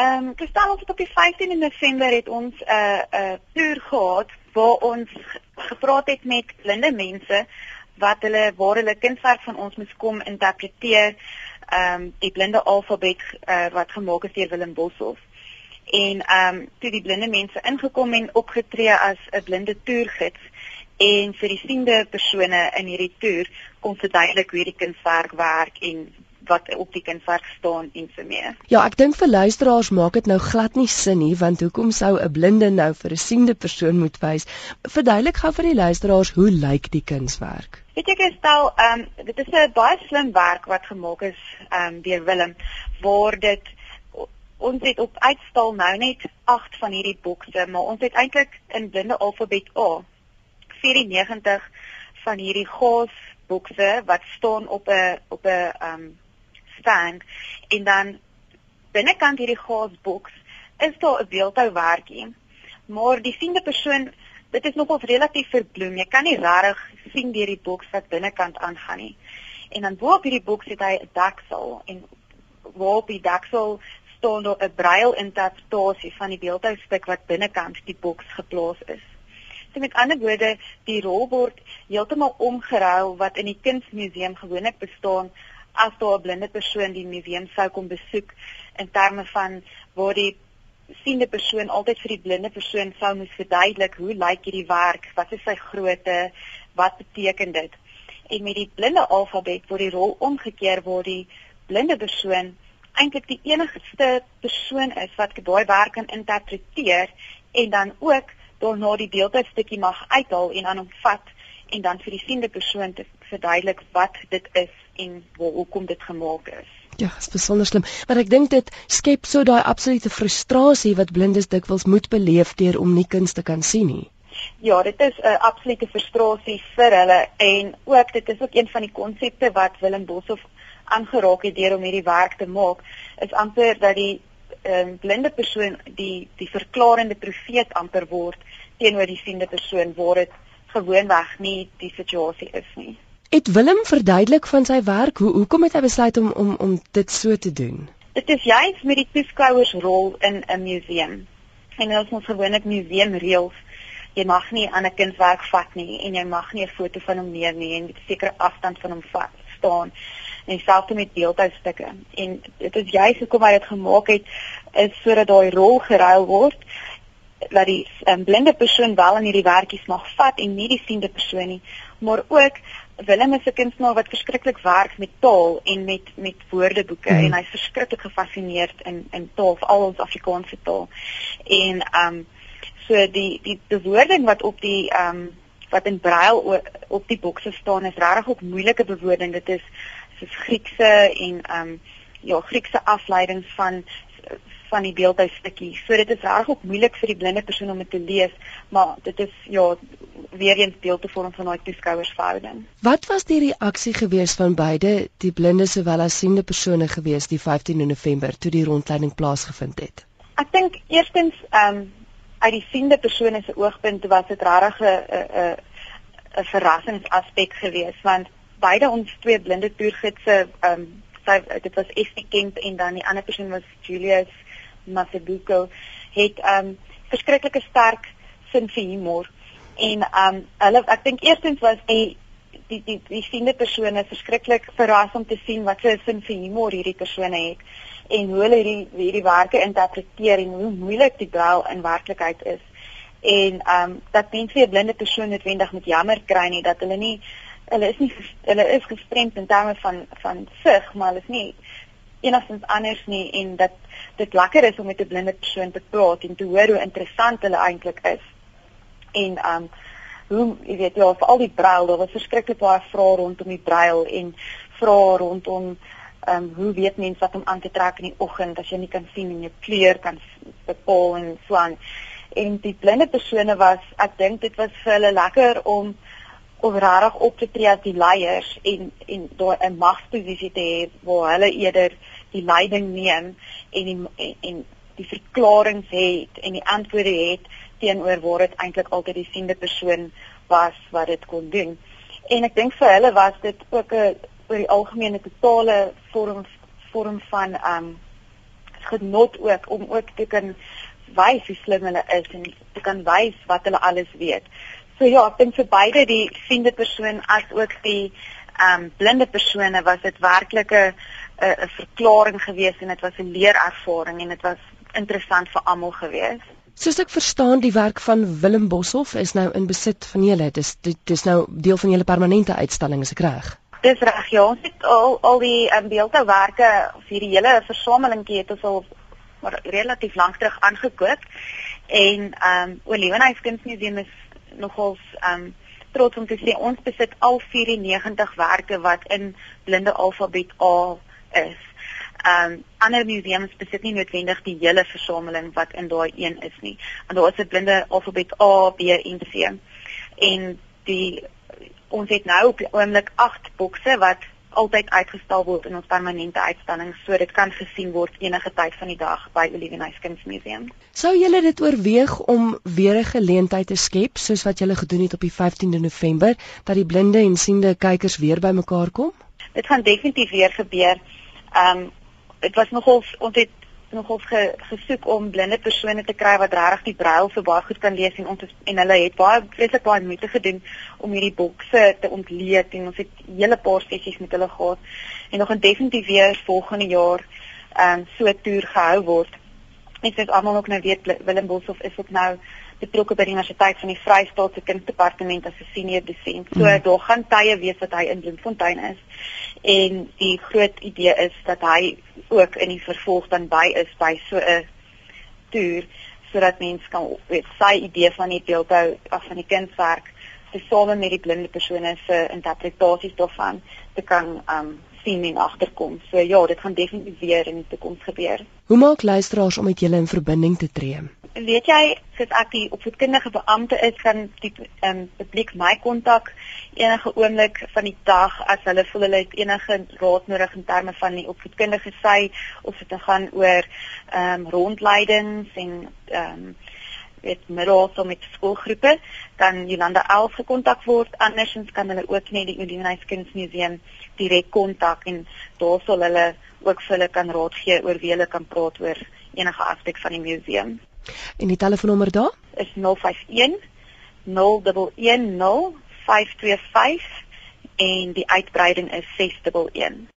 Ehm um, Kristal ons het op die 15de November het ons 'n uh, 'n uh, toer gehad waar ons gepraat het met blinde mense wat hulle waar hulle kunswerk van ons moes kom interpreteer ehm um, die blinde alfabet uh, wat gemaak is deur Willem Boshoff. En ehm um, toe die blinde mense ingekom en opgetree as 'n blinde toergids en vir die siende persone in hierdie toer kom verduidelik hoe die kunswerk werk en wat op die kunswerk staan en so meer. Ja, ek dink vir luisteraars maak dit nou glad nie sin nie want hoekom sou 'n blinde nou vir 'n siende persoon moet wys? Verduidelik gou vir die luisteraars hoe lyk die kunswerk? Weet jy gestel, ehm um, dit is 'n baie slim werk wat gemaak is ehm um, deur Willem waar dit ons het op uitstal nou net 8 van hierdie bokse, maar ons het eintlik in blinde alfabet A 94 van hierdie gaas bokse wat staan op 'n op 'n ehm um, stand en dan binnekant hierdie gasboks is daar 'n beeldhou werkie. Maar die siende persoon, dit is nogal relatief verbloem. Jy kan nie regtig sien deur die boks wat binnekant aangaan nie. En dan bo op hierdie boks het hy 'n daksel en waarop die daksel staan daar 'n braille interpretasie van die beeldhoustuk wat binnekant die boks geplaas is. So met ander woorde, die rol word heeltemal omgeruil wat in die kunsmuseum gewoonlik bestaan as daar 'n blinde persoon die museum sou kom besoek in terme van waar die siende persoon altyd vir die blinde persoon sou moet verduidelik hoe lyk hierdie werk, wat is sy grootte, wat beteken dit? En met die blinde alfabet word die rol omgekeer waar die blinde persoon eintlik die enigste persoon is wat daai werk kan interpreteer en dan ook daarna die deeltydstukkie mag uithaal en aan hom vat en dan vir die siende persoon te verduidelik wat dit is en waar hoekom dit gemaak is. Ja, dit is besonder slim, maar ek dink dit skep so daai absolute frustrasie wat blindes dikwels moet beleef deur om nie kuns te kan sien nie. Ja, dit is 'n uh, absolute frustrasie vir hulle en ook dit is ook een van die konsepte wat Willem Boshoff aangeraak het deur om hierdie werk te maak, is amper dat die um, blinde persoon die die verklarende profeet amper word teenoor die siende persoon waar dit gewoonweg nie die situasie is nie. Het Willem verduidelik van sy werk hoe hoekom het hy besluit om om om dit so te doen? Dit is juist met die toeskouersrol in 'n museum. En ons moet gewoonlik museumreëls jy mag nie aan 'n kunswerk vat nie en jy mag nie 'n foto van hom neem nie en 'n sekere afstand van hom vat staan en selfs met beeldhoustukke. En dit is juist hoekom hy dit gemaak het is sodat daai rol geruil word dat die um, blinde persoon wel aan hierdie werkies mag vat en nie die siende persoon nie, maar ook Willem is 'n kunstenaar wat verskriklik werk met taal en met met woordeboeke mm. en hy's verskriklik gefassineerd in in taal, al ons Afrikaanse taal. En ehm um, so die die bewoording wat op die ehm um, wat in braille op die bokse staan is regtig ook moeilike bewoording. Dit is soos Griekse en ehm um, ja, Griekse afleidings van van die beeldhuisstukkie. So dit is reg ook moeilik vir die blinde persoon om dit te lees, maar dit is ja weer eens deel te vorm van daai toeskouersverhouding. Wat was die reaksie gewees van beide die blinde sowel as siende persone gewees die 15 November toe die rondleiding plaasgevind het? Ek dink eerstens ehm um, uit die siende persone se oogpunt was dit regtig 'n 'n 'n verrassingsaspek geweest want beide ons twee blinde toergidse ehm um, sy dit was Estie Kemp en dan die ander persoon was Julius Masebuko het um verskriklike sterk sin vir humor. En um hulle ek dink eerstens was die die die die siende persone verskriklik verras om te sien wat sy sin vir humor hierdie persone het en hoe hulle hierdie hierdie werke interpreteer en hoe moeilik die brail in werklikheid is. En um dat mense vir 'n blinde persoon noodwendig met jammer kry nie dat hulle nie hulle is nie hulle is gestremd in terme van van sig maar hulle is nie enigstens anders nie en dat dit lekker is om met 'n blinde persoon te praat en te hoor hoe interessant hulle eintlik is. En um hoe jy weet ja, vir al die brail, daar was verskriklik baie vrae rondom die brail en vrae rondom um hoe weet mense wat om aan te trek in die oggend as jy nie kan sien en jou kleur kan bepaal en so aan. En die blinde persone was, ek dink dit was vir hulle lekker om of rarig op te tree as die leiers en en daai 'n magsposisie te hê waar hulle eerder die leiding neem en die en, en die verklaringe het en die antwoorde het teenoor waar dit eintlik altyd die siende persoon was wat dit kon doen. En ek dink vir hulle was dit ook 'n oor die algemene totale vorm vorm van um genot ook om ook te kan wys hoe slim hulle is en te kan wys wat hulle alles weet. So ja, ek dink vir beide die siende persoon as ook die um, blinde persone was dit werklik 'n 'n verklaring geweest en dit was 'n leerervaring en dit was interessant vir almal geweest. Soos ek verstaan, die werk van Willem Boshoff is nou in besit van julle. Dis dis nou deel van julle permanente uitstalling, is ek reg? Dis reg. Ja, ons het al al die um, beeldhouwerke of hierdie hele versamelingkie het ons al maar relatief lank terug aangekoop en ehm um, Olivenhuis Kunsmuseum is nogals ehm um, trots om te sê ons besit al 94werke wat in blinde alfabet A is. Ehm um, ander museums besit nie noodwendig die hele versameling wat in daai een is nie. Want daar is 'n blinde alfabet A, B en C. En die ons het nou op die oomblik 8 bokse wat altyd uitgestal word in ons permanente uitstalling so dit kan gesien word enige tyd van die dag by Olivenhuis Kunsmuseum. Sou julle dit oorweeg om weer 'n geleentheid te skep soos wat julle gedoen het op die 15de November dat die blinde en siende kykers weer bymekaar kom? Dit gaan definitief weer gebeur. Ehm um, dit was nogal ons het nogals ge, gesoek om blinde persone te kry wat regtig die brail so baie goed kan lees en ons en hulle het baie vreeslik baie moeite gedoen om hierdie bokse te ontleed en ons het hele paar sessies met hulle gehad en nog 'n definitief weer volgende jaar ehm um, so toer gehou word. Ek sê almal ook nou weet Willem Boshoff is ook nou betrokke by die Universiteit van die Vrystaatse Kunstdepartement as 'n senior dosent. So mm. daar gaan tye wees wat hy in Bloemfontein is en die groot idee is dat hy ook in die vervolg dan by is by so 'n toer sodat mense kan weet sy idee van die beeldhou af van die kunswerk tesame met die blinde persone se interpretasies daarvan te kan um sien en agterkom. So ja, dit gaan definitief weer in die toekoms gebeur. Hoe maak luisteraars om met julle in verbinding te tree? Weet jy, as ek die opvoedkundige beampte is, kan die ehm um, publiek my kontak enige oomblik van die dag as hulle voel hulle het enige raad nodig in terme van die opvoedkundige sy of dit gaan oor ehm um, rondleidings en ehm um, met middels met skoolgroepe dan Jolanda Els gekontak word andersins kan hulle ook net die Universiteit Kunsmuseum direk kontak en daar sal hulle ook vir hulle kan raad gee oor wie hulle kan praat oor enige aspek van die museum. En die telefoonnommer daar is 051 0110 525 en die uitbreiding is 611.